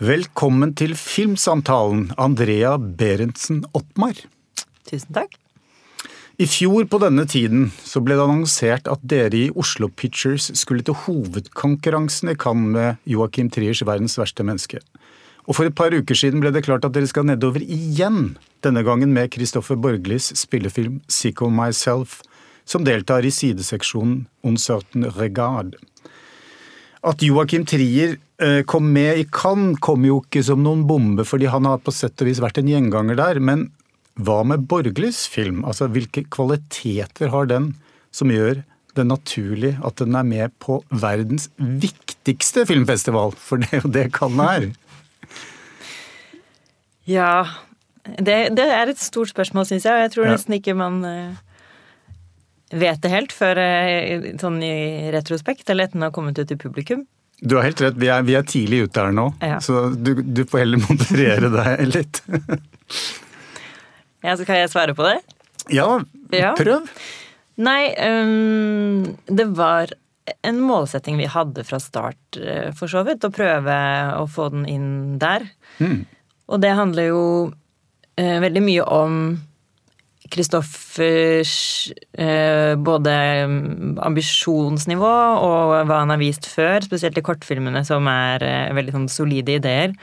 Velkommen til Filmsamtalen, Andrea Berentsen Oppmar. Tusen takk. I fjor på denne tiden så ble det annonsert at dere i Oslo Pictures skulle til hovedkonkurransen i Cannes med Joachim Triers 'Verdens verste menneske'. Og for et par uker siden ble det klart at dere skal nedover igjen, denne gangen med Christoffer Borglis spillefilm 'Psycho Myself', som deltar i sideseksjonen 'Un certain regard'. At Joachim Trier eh, kom med i Cannes kom jo ikke som noen bombe, fordi han har på sett og vis vært en gjenganger der. Men hva med Borglis film? Altså, Hvilke kvaliteter har den som gjør det naturlig at den er med på verdens viktigste filmfestival? For det er jo det Cannes er. Ja, det, det, er et stort spørsmål, syns jeg. Og jeg tror Ja. nesten ikke man eh, vet det helt før eh, sånn i retrospekt, eller etter den har kommet ut til publikum. Du har helt rett, vi er, vi er tidlig ute her nå, Ja. så du, du får heller moderere deg litt. Ja, så kan jeg svare på det? ja, Ja. prøv. Nei, um, det var en målsetting vi hadde fra start, eh, for så vidt, å prøve å få den inn der. Mm. Og det handler jo uh, veldig mye om Kristoffers eh, både mm, ambisjonsnivå og hva han har vist før, spesielt i kortfilmene som er eh, veldig sånn solide ideer.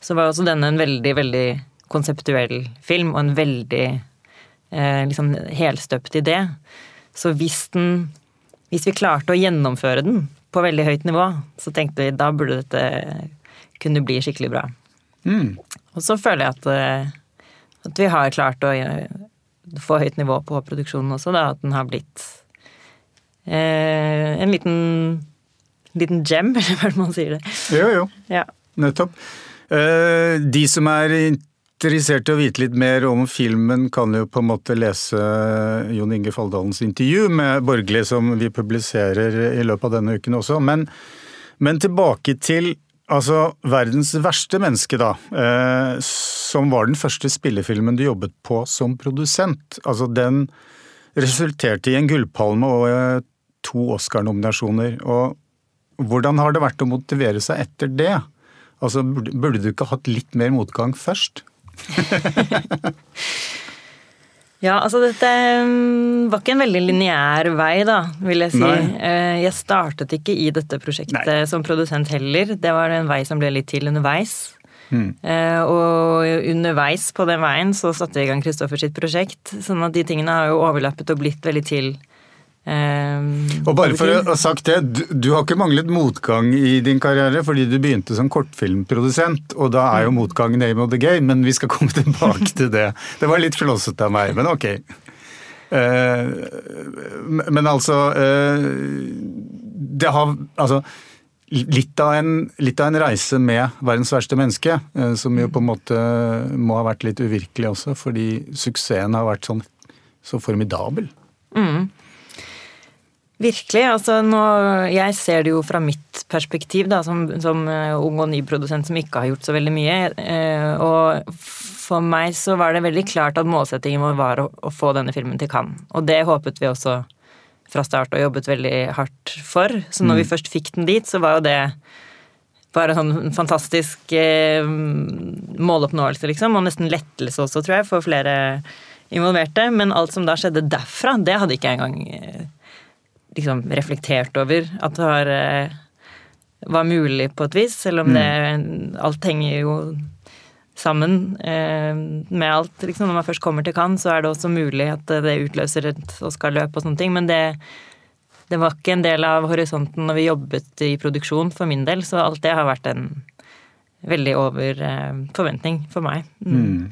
Så var også denne en veldig, veldig konseptuell film, og en veldig eh, liksom helstøpt idé. Så hvis den Hvis vi klarte å gjennomføre den på veldig høyt nivå, så tenkte vi da burde dette kunne bli skikkelig bra. Mm. Og så føler jeg at, eh, at vi har klart å eh, få høyt nivå på produksjonen også, da. At den har blitt eh, en liten, liten gem, eller hva man sier det. Jo, jo. Ja. Nettopp. Eh, De som er interessert i å vite litt mer om filmen, kan jo på en måte lese Jon Inge Falldalens intervju med Borgli, som vi publiserer i løpet av denne uken også. Men, men tilbake til altså, verdens verste menneske, da. eh, Som var den første spillefilmen du jobbet på som produsent. Altså, den resulterte i en gullpalme og eh, to Oscar-nominasjoner. Og hvordan har det vært å motivere seg etter det? Altså, burde, burde du ikke hatt litt mer motgang først? Ja, altså dette mm, var ikke en veldig lineær vei, da, vil jeg si. Nei. Eh, Jeg startet ikke i dette prosjektet Nei. som produsent heller. Det var en vei som ble litt til underveis. Mm. Og underveis på den veien så satte vi i gang Kristoffer sitt prosjekt. Sånn at de tingene har jo overlappet og blitt veldig til. Eh, Og bare for å ha sagt det, du, du har ikke manglet motgang i din karriere fordi du begynte som kortfilmprodusent, og da er jo motgang name of the game, men vi skal komme tilbake til det. Det var litt flåsete av meg, men ok. Eh, men altså eh, Det har altså Litt av, en, litt av en reise med 'Verdens verste menneske', eh, som jo på en måte må ha vært litt uvirkelig også, fordi suksessen har vært sånn så formidabel. Virkelig. altså nå, Jeg ser det jo fra mitt perspektiv, da, som, som eh, ung og ny produsent som ikke har gjort så veldig mye. Eh, og for meg så var det veldig klart at målsettingen vår var å, å få denne filmen til Cannes. Og det håpet vi også fra start og jobbet veldig hardt for. Så når vi først fikk den dit, så var jo det bare en sånn fantastisk eh, måloppnåelse, liksom. Og nesten lettelse også, tror jeg, for flere involverte. Men alt som da skjedde derfra, det hadde ikke jeg engang eh, liksom reflektert over at det var, eh, var mulig på et vis, selv om det alt henger jo sammen eh, med alt. Liksom. Når man først kommer til Cannes, så er det også mulig at det utløser et Oscar-løp og sånne ting, men det, det var ikke en del av horisonten når vi jobbet i produksjon for min del, så alt det har vært en veldig over eh, forventning for meg. Mm.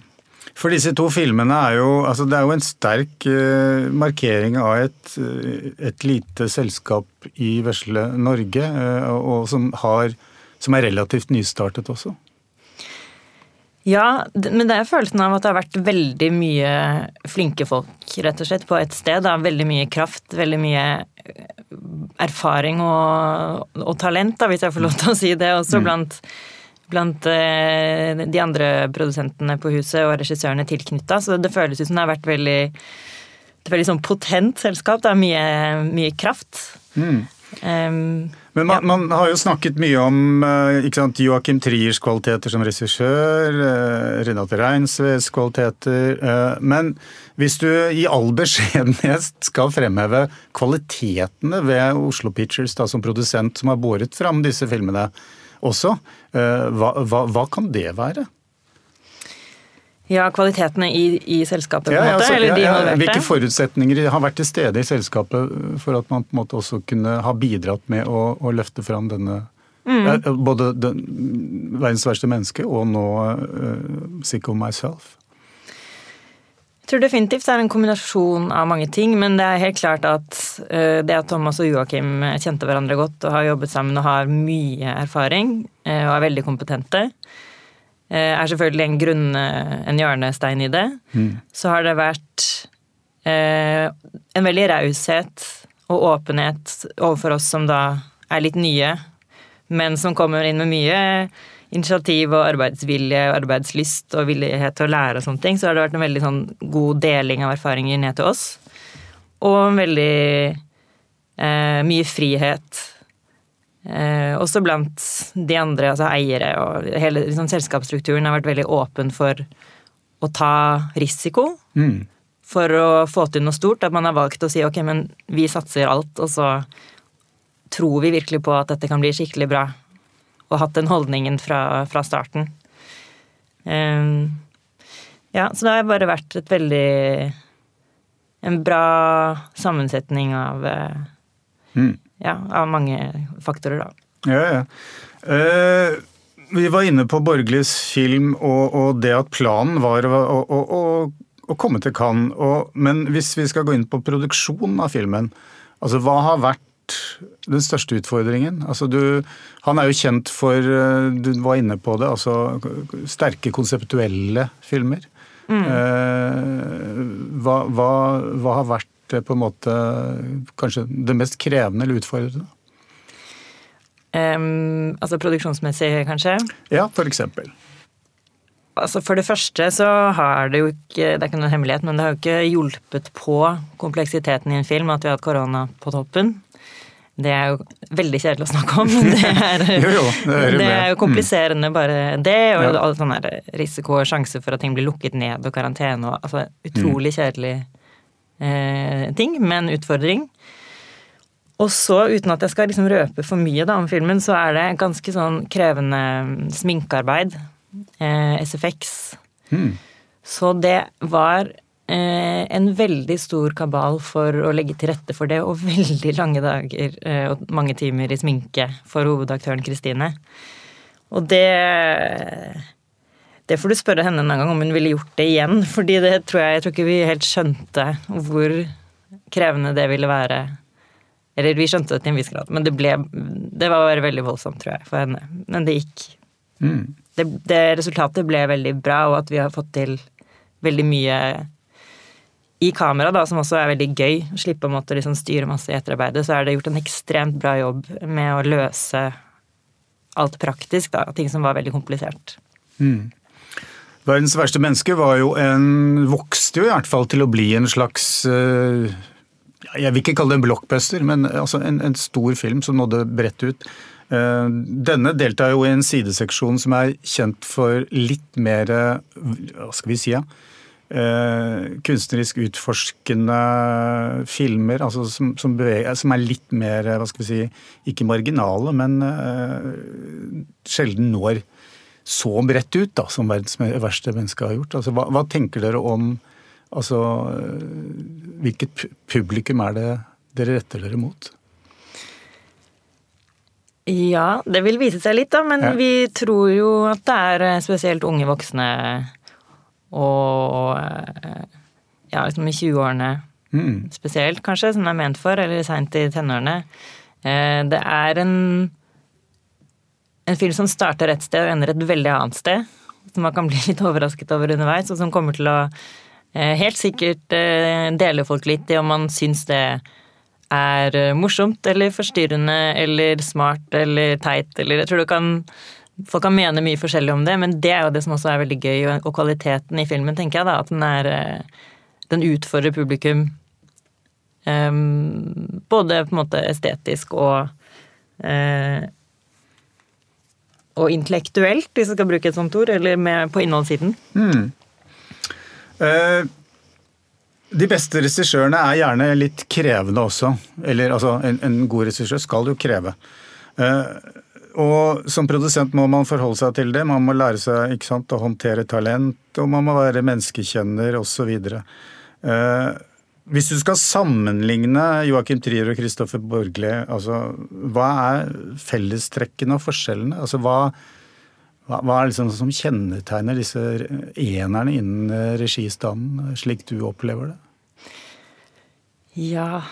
For disse to filmene er jo altså Det er jo en sterk eh, markering av et, eh, et lite selskap i vesle Norge, eh, og som, har, som er relativt nystartet også. Ja, men det er følelsen av at det har vært veldig mye flinke folk, rett og slett, på et sted. Da. Veldig mye kraft, veldig mye erfaring og, og talent, da, hvis jeg får lov til å si det, også blant, blant eh, de andre produsentene på huset og regissørene tilknytta. Så det føles ut som det har vært veldig et veldig sånn potent selskap. Det er mye, mye kraft. Mm. Um, Men man, man, har jo snakket mye om eh, ikke sant, Joakim Triers kvaliteter som regissør, eh, Renate Reinsves kvaliteter. Men hvis du i all beskjedenhet skal fremheve kvalitetene ved Oslo Pictures da, som produsent som har båret fram disse filmene også, hva, hva, hva kan det være? Ja, kvalitetene i, i selskapet, på en måte? Altså, eller de ja, ja, hvilke forutsetninger har vært til stede i selskapet for at man på en måte også kunne ha bidratt med å, å løfte fram denne mm. Både den, verdens verste menneske og nå uh, Sick of Myself? Tror definitivt det er en kombinasjon av mange ting, men det er helt klart at uh, det at Thomas og Joakim kjente hverandre godt og har jobbet sammen og har mye erfaring uh, og er veldig kompetente, Eh, er selvfølgelig en grunn, eh, en hjørnestein i det. Mm. Så har det vært eh, en veldig raushet og åpenhet overfor oss som da er litt nye, men som kommer inn med mye initiativ og arbeidsvilje og arbeidslyst og villighet til å lære og sånne ting. Så har det vært en veldig sånn god deling av erfaringer ned til oss. Og en veldig eh, mye frihet Eh, også blant de andre, altså eiere og hele liksom, selskapsstrukturen har vært veldig åpen for å ta risiko. Mm. For å få til noe stort. At man har valgt å si ok, men vi satser alt, og så tror vi virkelig på at dette kan bli skikkelig bra. Og hatt den holdningen fra, fra starten. Um, ja, så det har bare vært et veldig En bra sammensetning av uh, mm ja, av mange faktorer, da. Ja, ja. Uh, vi var inne på Borglis film og, og, det at planen var å, å, å, å komme til Cannes. men hvis vi skal gå inn på produksjonen av filmen, altså hva har vært den største utfordringen? Altså du, han er jo kjent for, eh, du var inne på det, altså sterke konseptuelle filmer. Mm. Eh, hva, hva, hva, har vært på en måte kanskje det mest krevende eller utfordrende? Um, altså produksjonsmessig, kanskje? Ja, for eksempel. Altså For det første så har det jo ikke Det er ikke noen hemmelighet, men det har jo ikke hjulpet på kompleksiteten i en film at vi har hatt korona på toppen. Det er jo veldig kjedelig å snakke om. Det er, jo, jo, det det er jo kompliserende bare det, og ja. all sånn risiko og sjanse for at ting blir lukket ned og karantene og altså utrolig kjedelig eh, ting, men utfordring. Og så, uten at jeg skal liksom røpe for mye da, om filmen, så er det ganske sånn krevende sminkearbeid. Eh, SFX. Mm. Så det var en veldig stor kabal for å legge til rette for det, og veldig lange dager eh, og mange timer i sminke for hovedaktøren Kristine. Og det det får du spørre henne en gang om hun ville gjort det igjen. fordi det tror jeg, jeg tror ikke vi helt skjønte hvor krevende det ville være. Eller vi skjønte det til en viss grad, men det, ble, det var bare veldig voldsomt, tror jeg, for henne. Men det gikk. Mm. Det, det, resultatet ble veldig bra, og at vi har fått til veldig mye i kamera, da, som også er veldig gøy. Å slippe å måtte liksom styre masse i etterarbeidet, så er det gjort en ekstremt bra jobb med å løse alt praktisk, da. Ting som var veldig komplisert. Mm. Verdens verste menneske var jo en Vokste jo i hvert fall til å bli en slags eh, Jeg vil ikke kalle det en blockbuster, men altså en, en stor film som nådde bredt ut. Eh, denne deltar jo i en sideseksjon som er kjent for litt mer Hva skal vi si? Ja? Eh, kunstnerisk utforskende filmer altså som, som, beveger, som, er litt mer hva skal vi si, ikke marginale, men sjelden når så bredt ut da, som verdens verste menneske har gjort. Altså, hva, hva, tenker dere om altså, Hvilket publikum er det dere retter dere mot? Ja, det vil vise seg litt, da. Men ja. vi tror jo at det er eh, spesielt unge voksne og eh, ja, liksom i 20-årene mm. spesielt, kanskje, som det er ment for, eller seint i tenårene. Eh, det er en en film som starter et sted og ender et veldig annet sted. Som man kan bli litt overrasket over underveis, og som kommer til å eh, helt sikkert dele folk litt i om man syns det er morsomt eller forstyrrende eller smart eller teit eller Jeg tror du kan Folk kan mene mye forskjellig om det, men det er jo det som også er veldig gøy, og kvaliteten i filmen, tenker jeg da, at den er Den utfordrer publikum. Um, både på en måte estetisk og uh, og intellektuelt, hvis jeg skal bruke et sånt ord, eller med, på innholdssiden. Mm. Uh, de beste regissørene er gjerne litt krevende også. Eller altså, en, en god regissør skal jo kreve. Eh, og som produsent må man forholde seg til det. Man må lære seg sant, å håndtere talent, og man må være menneskekjenner osv. Eh, hvis du skal sammenligne Joakim Trier og Kristoffer Borgli, altså, hva er fellestrekkene og forskjellene? Altså, hva, hva, hva er liksom som kjennetegner disse enerne innen registanden, slik du opplever det? Ja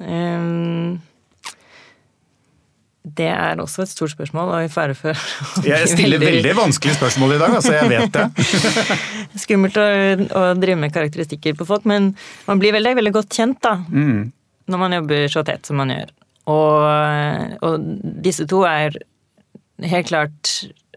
um det er også et stort spørsmål, og i fare for Jeg stiller veldig, veldig vanskelige spørsmål i dag, altså. Jeg vet det. Skummelt å, å, drive med karakteristikker på folk, men man blir veldig, veldig godt kjent, da. Mm. Når man jobber så tett som man gjør. Og, og disse to er helt klart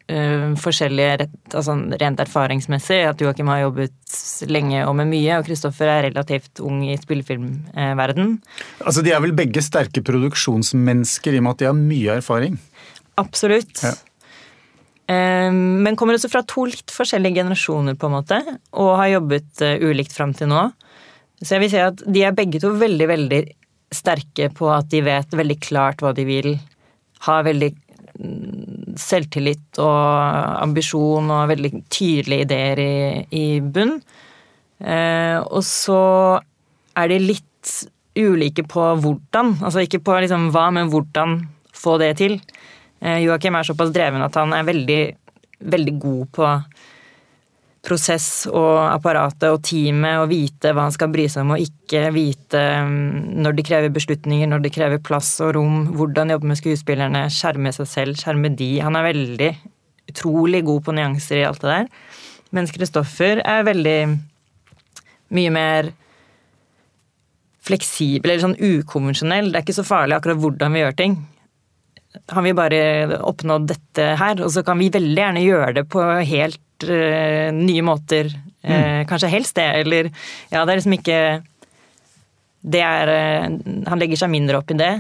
uh, forskjellige altså rent erfaringsmessig. At Joakim har jobbet lenge og med mye, og Kristoffer er relativt ung i spillefilmverden. Altså De er vel begge sterke produksjonsmennesker i og med at de har mye erfaring? Absolutt. Ja. Uh, men kommer også fra to litt forskjellige generasjoner, på en måte, og har jobbet uh, ulikt fram til nå. Så jeg vil si at de er begge to veldig, veldig sterke på at de vet veldig klart hva de vil. Har veldig selvtillit og ambisjon og veldig tydelige ideer i, i bunn. Eh, og så er de litt ulike på hvordan. Altså ikke på liksom hva, men hvordan få det til. Eh, Joakim er såpass dreven at han er veldig, veldig god på prosess og apparatet og teamet og vite hva han skal bry seg om og ikke vite mm, når de krever beslutninger, når de krever plass og rom, hvordan jobbe med skuespillerne, skjerme seg selv, skjerme de. Han er veldig utrolig god på nyanser i alt det der. Mens Kristoffer er veldig mye mer fleksibel eller sånn ukonvensjonell. Det er ikke så farlig akkurat hvordan vi gjør ting. Har vi bare oppnådd dette her, og så kan vi veldig gjerne gjøre det på helt uh, nye måter. Eh, mm. Kanskje helst det, eller Ja, det er liksom ikke Det er uh, Han legger seg mindre opp i det.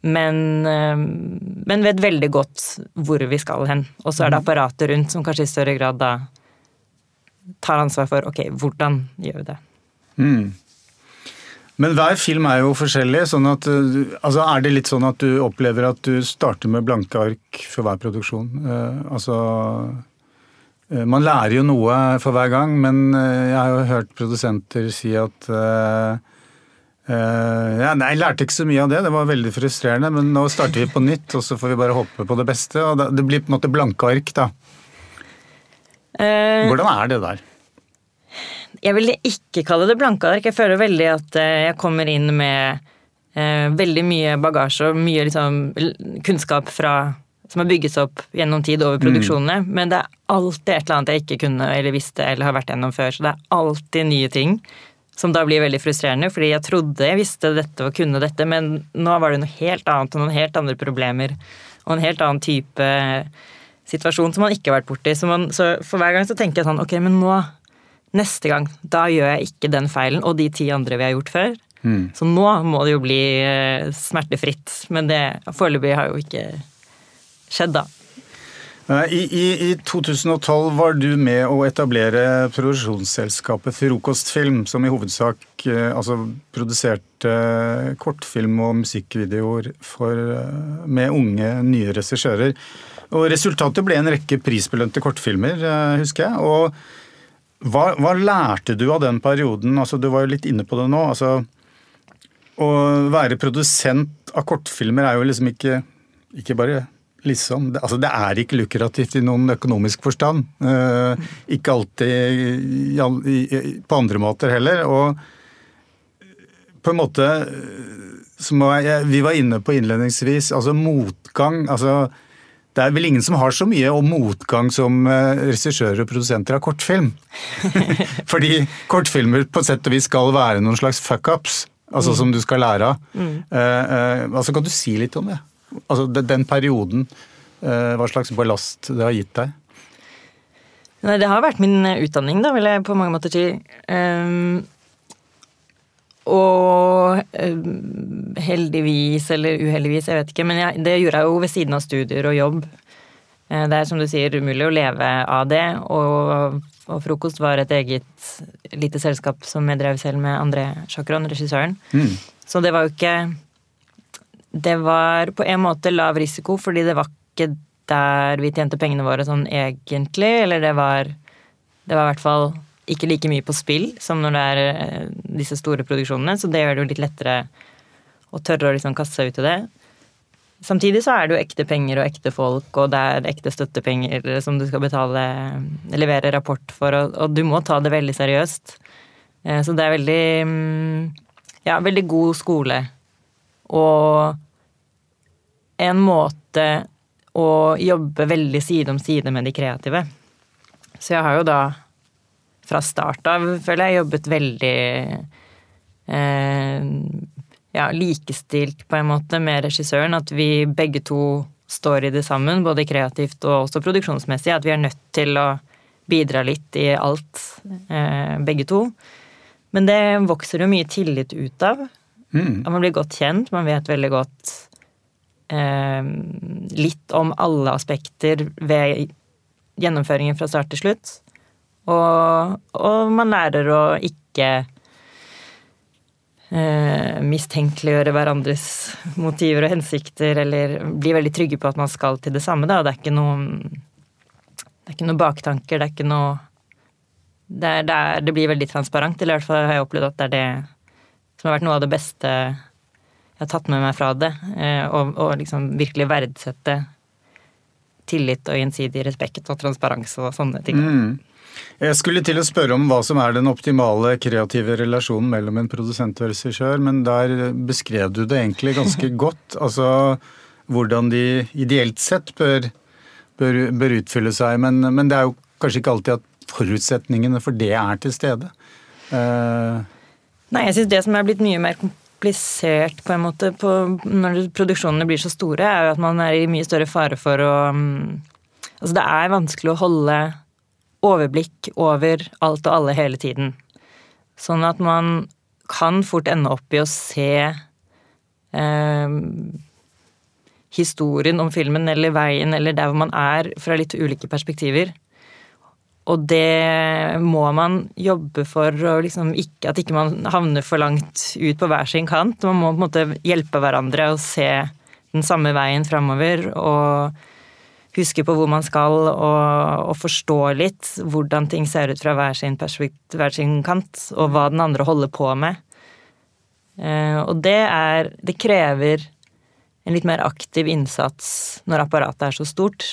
men, men vet veldig godt hvor vi skal hen. Og så er det mm. apparatet rundt som kanskje i større grad da tar ansvar for ok, hvordan gjør vi det. Mm. Men hver film er jo forskjellig. sånn at, eh, altså Er det litt sånn at du opplever at du starter med blanke ark for hver produksjon? Uh, altså uh, Man lærer jo noe for hver gang, men uh, jeg har jo hørt produsenter si at ja, nei, jeg lærte ikke så mye av det, det var veldig frustrerende. Men nå starter vi på nytt, og så får vi bare håpe på det beste. og Det blir på en måte blanke ark, da. Hvordan er det der? Jeg vil ikke kalle det blanke ark. Jeg føler veldig at eh, jeg kommer inn med eh, veldig mye bagasje og mye liksom, kunnskap fra, som har bygget seg opp gjennom tid over mm. produksjonene. Mm. Men det er alltid et eller annet jeg ikke kunne eller visste eller har vært gjennom før. Så det er alltid nye ting. Som da blir veldig frustrerende, fordi jeg trodde jeg visste dette og kunne dette, men nå var det noe helt annet og noen helt andre problemer. Og en helt annen type situasjon som man ikke har vært borti. Så, man, så for hver gang så tenker jeg sånn ok, men nå Neste gang, da gjør jeg ikke den feilen og de ti andre vi har gjort før. Mm. Så nå må det jo bli eh, smertefritt. Men det foreløpig har jo ikke skjedd, da. I, i, I, 2012 var du med å etablere produksjonsselskapet Frokostfilm, som i hovedsak eh, altså, produserte kortfilm og musikkvideoer for, eh, med unge, nye regissører. Og Resultatet ble en rekke prisbelønte kortfilmer, husker jeg. og hva, hva, lærte du av den perioden? Altså, du var jo litt inne på det nå. Altså, å være produsent av kortfilmer er jo liksom ikke Ikke bare liksom det, altså, det er ikke lukrativt i noen økonomisk forstand. Uh, ikke alltid i, i, på andre måter heller. Og på en måte som jeg, vi var inne på innledningsvis, altså motgang altså det er vel ingen som har så mye om motgang som eh, regissører og produsenter av kortfilm. Fordi kortfilmer på sett og vis skal være noen slags fuckups, altså mm. som du skal lære av. Mm. Eh, eh, altså Kan du si litt om det? Altså Den perioden, eh, hva slags ballast det har gitt deg? Nei, Det har vært min utdanning, da, vil jeg på mange måter si. Um, og eh, heldigvis, eller uheldigvis, jeg vet ikke, men jeg, det gjorde jeg jo ved siden av studier og jobb. Eh, det er som du sier umulig å leve av det, og, og Frokost var et eget lite selskap som jeg drev selv med André Chakron, regissøren. Mm. Så det var jo ikke Det var på en måte lav risiko, fordi det var ikke der vi tjente pengene våre sånn egentlig, eller det var Det var i hvert fall ikke like mye på spill som når det er eh, disse store produksjonene, så det gjør det jo litt lettere å tørre å liksom kaste seg ut i det. Samtidig så er det jo ekte penger og ekte folk, og det er ekte støttepenger som du skal betale, levere rapport for, og, og du må ta det veldig seriøst. Eh, så det er veldig mm, Ja, veldig god skole. Og en måte å jobbe veldig side om side med de kreative. Så jeg har jo da fra start av, føler jeg, jobbet veldig eh, ja, likestilt på en måte med regissøren. At vi begge to står i det sammen, både kreativt og også produksjonsmessig. At vi er nødt til å bidra litt i alt, eh, begge to. Men det vokser jo mye tillit ut av. Mm. Man blir godt kjent, man vet veldig godt eh, litt om alle aspekter ved gjennomføringen fra start til slutt. Og, og man lærer å ikke eh, mistenkeliggjøre hverandres motiver og hensikter, eller bli veldig trygge på at man skal til det samme. Da. Det er ikke noe det er ikke noe baktanker, det er ikke noe det, er, det, er, det, blir veldig transparent. Eller i hvert fall har jeg opplevd at det er det som har vært noe av det beste jeg har tatt med meg fra det. Eh, og, og liksom virkelig verdsette tillit og gjensidig respekt og transparens og sånne ting. Mm. Jeg skulle til å spørre om hva som er den optimale kreative relasjonen mellom en produsent og regissør, men der beskrev du det egentlig ganske godt. Altså hvordan de ideelt sett bør, bør, bør utfylle seg. Men, men, det er jo kanskje ikke alltid at forutsetningene for det er til stede. Uh... Nei, jeg syns det som er blitt mye mer komplisert på en måte på, når produksjonene blir så store, er jo at man er i mye større fare for å um, Altså det er vanskelig å holde overblikk over alt og alle hele tiden. Sånn at man kan fort ende opp i å se eh, historien om filmen eller veien eller der hvor man er fra litt ulike perspektiver. Og det må man jobbe for liksom ikke, at ikke man havner for langt ut på hver sin kant. Man må på en måte hjelpe hverandre og se den samme veien framover. Og huske på hvor man skal, og, og forstå litt hvordan ting ser ut fra hver sin, hver sin kant, og hva den andre holder på med. Eh, og det er Det krever en litt mer aktiv innsats når apparatet er så stort,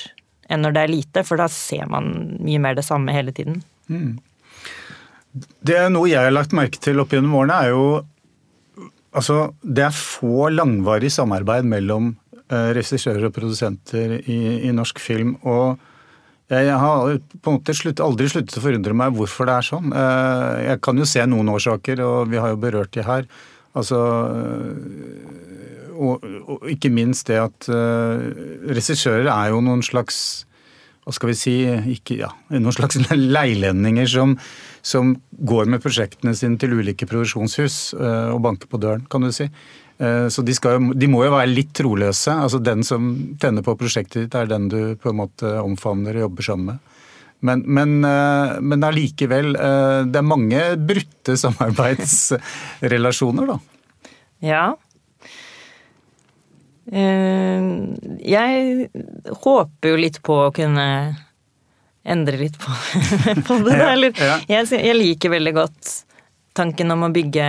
enn når det er lite, for da ser man mye mer det samme hele tiden. Mm. Det er noe jeg har lagt merke til opp gjennom årene, er jo Altså, det er få langvarig samarbeid mellom regissører og produsenter i, i, norsk film. og jeg har på en måte slutt, aldri sluttet å forundre meg hvorfor det er sånn. Eh, jeg kan jo se noen årsaker, og vi har jo berørt de her. Altså, og, og ikke minst det at uh, regissører er jo noen slags hva skal vi si, ikke, ja, noen slags leilendinger som, som, går med prosjektene sine til ulike produksjonshus uh, og banker på døren, kan du si. Eh, så de, skal, de, må jo være litt troløse. Altså Den som tenner på prosjektet ditt, er den du på en måte omfavner og jobber sammen med. Men, men, eh, men allikevel, eh, det er mange brutte samarbeidsrelasjoner, da. Ja. Jeg håper jo litt på å kunne endre litt på, på det. Eller, jeg, jeg liker veldig godt tanken om å bygge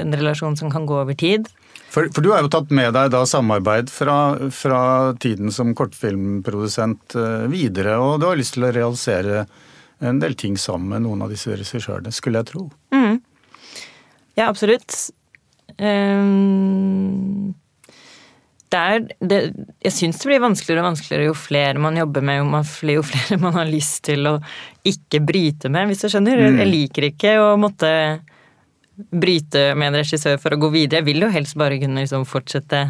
en relasjon som kan gå over tid. For, for du har jo tatt med deg da samarbeid fra, fra, tiden som kortfilmprodusent eh, videre, og du har lyst til å realisere en del ting sammen med noen av disse regissørene, skulle jeg tro. Mm. Ja, absolutt. Um, er det, Jeg syns det blir vanskeligere og vanskeligere jo flere man jobber med, jo, flere man har lyst til å ikke bryte med, hvis du skjønner. Mm. Jeg liker ikke å måtte bryte med en regissør for å gå videre. Jeg vil jo helst bare kunne liksom fortsette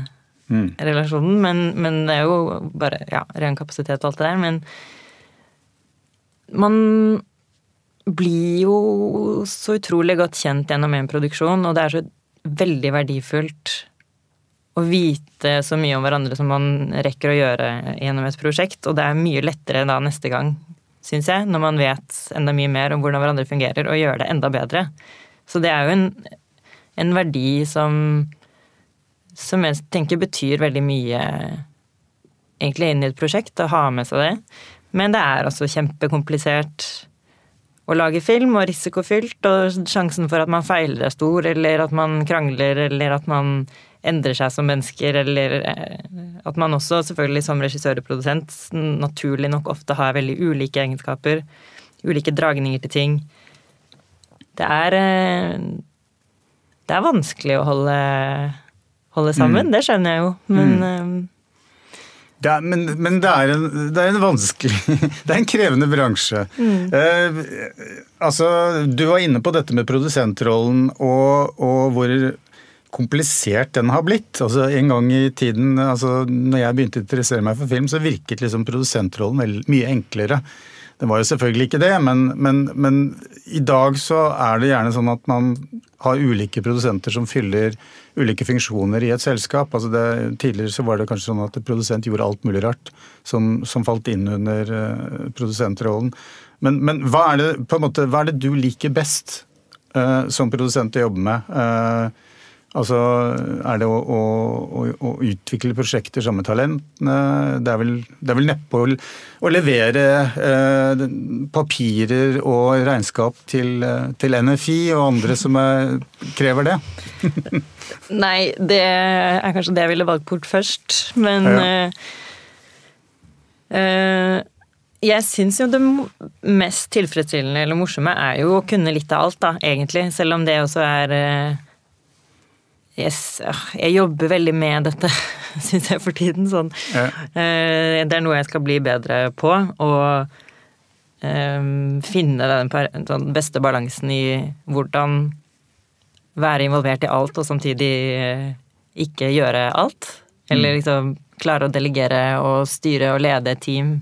mm. relasjonen, men, men, det er jo bare ja, ren kapasitet og alt det der. Men man blir jo så utrolig godt kjent gjennom en produksjon, og det er så veldig verdifullt å vite så mye om hverandre som man rekker å gjøre gjennom et prosjekt. Og det er mye lettere da neste gang, syns jeg, når man vet enda mye mer om hvordan hverandre fungerer, og gjør det enda bedre. Så det er jo en, en verdi som, som jeg tenker betyr veldig mye egentlig inn i et prosjekt, å ha med seg det. Men det er også kjempekomplisert å lage film, og risikofylt, og sjansen for at man feiler er stor, eller at man krangler, eller at man endrer seg som mennesker, eller eh, at man også selvfølgelig som regissør og produsent naturlig nok ofte har veldig ulike egenskaper. Ulike dragninger til ting. Det er eh, Det er vanskelig å holde, holde sammen, mm. det skjønner jeg jo, men mm. Eh, det er, men, men det, er en, det, er en, vanskelig Det er en krevende bransje. Mm. Eh, altså, du var inne på dette med produsentrollen og, og hvor komplisert den har blitt. Altså En gang i tiden, altså når jeg begynte å interessere meg for film, så virket liksom produsentrollen mye enklere. Det var jo selvfølgelig ikke det, men, men, men, i dag så er det gjerne sånn at man har ulike produsenter som fyller ulike funksjoner i et selskap. Altså det, tidligere så var det kanskje sånn at produsent gjorde alt mulig rart som, som falt inn under uh, produsentrollen. Men, men, hva, er det, måte, hva er det du liker best uh, som produsent å jobbe med? Uh, Altså, er det å, å, å, utvikle prosjekter sammen med talentene? Det er vel, det er vel neppe å, å levere eh, papirer og regnskap til, til, NFI og andre som er, krever det? Nei, det er kanskje det jeg ville valgt bort først, men ja. eh, eh, jeg syns jo det mest tilfredsstillende eller morsomme er jo å kunne litt av alt, da, egentlig. Selv om det også er eh, Yes, jeg jobber veldig med dette, syns jeg, for tiden. Sånn. Ja. Eh, det er noe jeg skal bli bedre på. Og um, finne den, den, beste balansen i hvordan være involvert i alt, og samtidig eh, ikke gjøre alt. Eller mm. liksom klare å delegere og styre og lede et team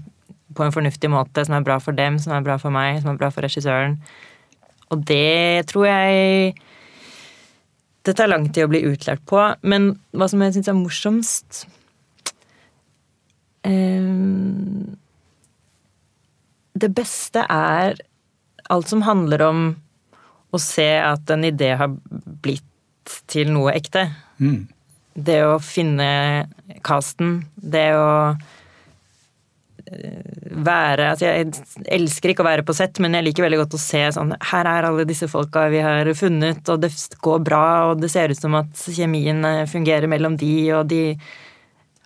på en fornuftig måte som er bra for dem, som er bra for meg, som er bra for regissøren. Og det tror jeg det tar lang tid å bli utlært på, men hva som jeg syns er morsomst um, Det beste er alt som handler om å se at en idé har blitt til noe ekte. Mm. Det å finne casten, det å være altså Jeg elsker ikke å være på sett, men jeg liker veldig godt å se sånn Her er alle disse folka vi har funnet, og det går bra, og det ser ut som at kjemien eh, fungerer mellom de, og de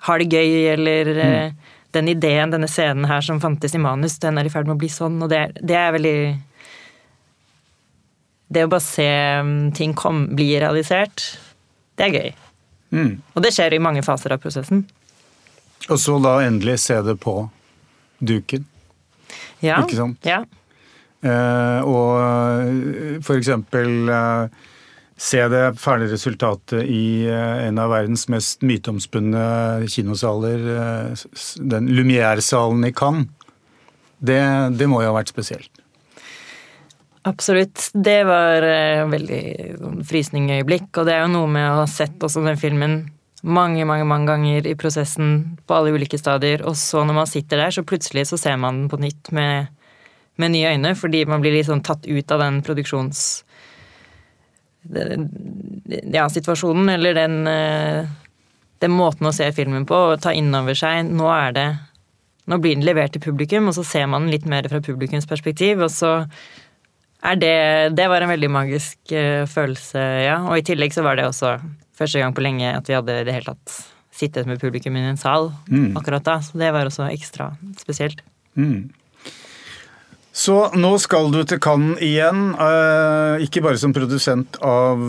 har det gøy, eller eh, mm. den ideen, denne scenen her som fantes i manus, den er i ferd med å bli sånn, og det, det er veldig Det å bare se mm, ting kom, bli realisert, det er gøy. Mm. Og det skjer i mange faser av prosessen. Og så da endelig se det på duken. Ja. Ikke sant? Ja. Eh, og eh, for eksempel eh, se det ferdige resultatet i eh, en av verdens mest myteomspunne kinosaler, eh, den Lumière-salen i Cannes. Det, det, må jo ha vært spesielt. Absolutt. Det var eh, veldig sånn frysningøyeblikk. Og det er jo noe med å ha sett også den filmen mange, mange mange ganger i prosessen på alle ulike stadier. Og så når man sitter der, så plutselig så ser man den på nytt med, med nye øyne, fordi man blir litt sånn tatt ut av den produksjons... Ja, situasjonen, eller den, eh, den måten å se filmen på og ta inn over seg Nå er det Nå blir den levert til publikum, og så ser man den litt mer fra publikums perspektiv, og så er det Det var en veldig magisk uh, følelse, ja. Og i tillegg så var det også første gang på lenge at vi hadde i det hele tatt sittet med publikum i en sal mm. akkurat da. Så det var også ekstra spesielt. Mm. Så nå skal du til Cannes igjen, eh, ikke bare som produsent av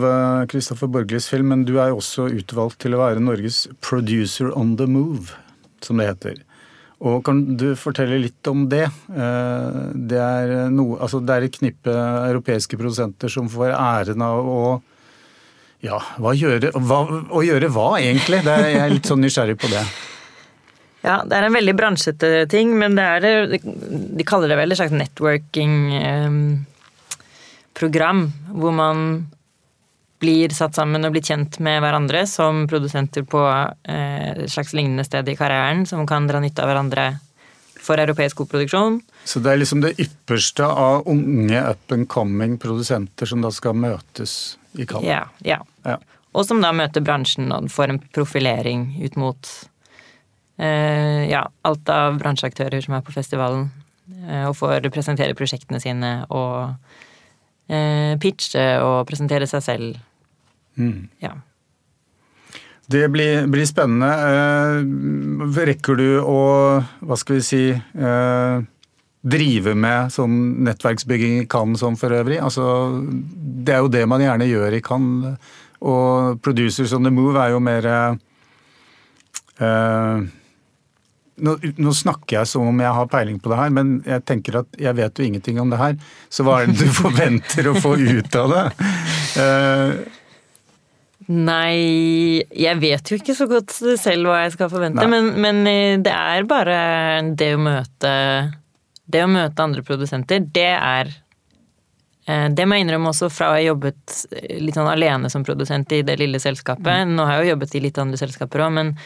Kristoffer eh, Borglis film, men du er også utvalgt til å være Norges producer on the move, som det heter. Og Kan du fortelle litt om det? Eh, det er, noe, altså det er et knippe europeiske produsenter som får æren av å ja, hva gjøre, hva, å gjøre hva egentlig? Det er, jeg er litt sånn nysgjerrig på det. Ja, det er en veldig bransjete ting, men det er De kaller det vel en slags networking um, program hvor man blir satt sammen og blir kjent med hverandre som produsenter på eh, et slags lignende sted i karrieren, som kan dra nytte av hverandre for europeisk koproduksjon. Så det er liksom det ypperste av unge up and coming produsenter som da skal møtes i Canada. Ja, ja. ja. Og som da møter bransjen og får en profilering ut mot eh, ja, alt av bransjeaktører som er på festivalen. Eh, og får presentere prosjektene sine og eh, pitche og presentere seg selv. Mm. Ja. Det blir, blir, spennende. Eh, rekker du å, hva skal vi si eh, drive med sånn nettverksbygging i Cannes som for øvrig? Altså, det er jo det man gjerne gjør i Cannes. Og Producers on the Move er jo mer uh, nå, nå, snakker jeg som om jeg har peiling på det her, men jeg tenker at jeg vet jo ingenting om det her. Så hva er det du forventer å få ut av det? Uh, Nei, jeg vet jo ikke så godt selv hva jeg skal forvente, men, men, eh, det er bare det å møte Det å møte andre produsenter, det er eh, det må jeg innrømme også fra ha jobbet litt sånn alene som produsent i det lille selskapet. Mm. Nå har jeg jo jobbet i litt andre selskaper òg, men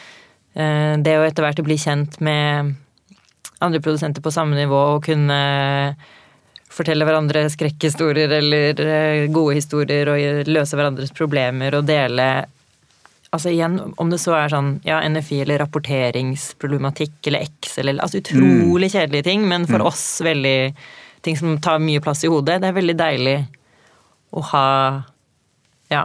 det å etter hvert bli kjent med andre produsenter på samme nivå og kunne fortelle hverandre skrekkhistorier eller eh, gode historier og løse hverandres problemer og dele Altså igjen, om det så er sånn ja, NFI eller rapporteringsproblematikk eller X eller altså utrolig mm. kjedelige ting, men for mm. oss veldig ting som tar mye plass i hodet. Det er veldig deilig å ha ja,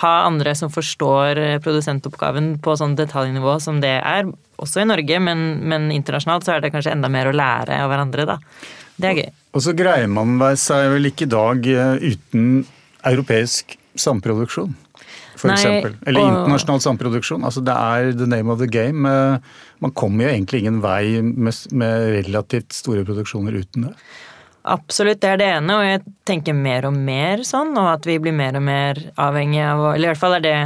ha andre som forstår produsentoppgaven på sånn detaljnivå som det er, også i Norge, men, men internasjonalt så er det kanskje enda mer å lære av hverandre, da. Det er gøy. Og så greier man seg vel ikke i dag eh, uten europeisk samproduksjon? For Nei, eksempel. Eller og... internasjonal samproduksjon. Altså det er the name of the game. Eh, man kommer jo egentlig ingen vei med, med relativt store produksjoner uten det. Absolutt, det er det ene, og jeg tenker mer og mer sånn, og at vi blir mer og mer avhengig av Eller i hvert fall er det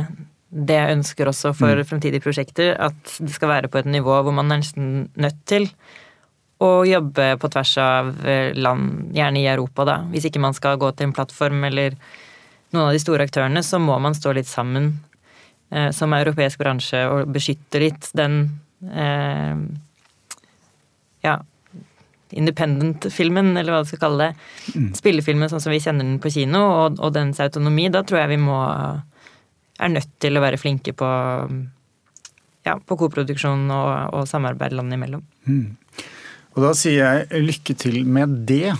det jeg ønsker også for mm. fremtidige prosjekter, at det skal være på et nivå hvor man er nesten nødt til å jobbe på tvers av eh, land, gjerne i Europa, da. Hvis ikke man skal gå til en plattform eller noen av de store aktørene, så må man stå litt sammen eh, som europeisk bransje og beskytte litt den eh, ja, independent-filmen, eller hva du skal kalle det. Mm. Spillefilmen sånn som vi kjenner den på kino, og, og dens autonomi. Da tror jeg vi må er nødt til å være flinke på ja, på koproduksjon og, og samarbeid landene imellom. Mm. Og da sier jeg lykke til med det,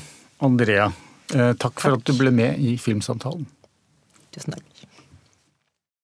Andrea. Eh, takk for takk. at du ble med i Filmsamtalen. Tusen takk.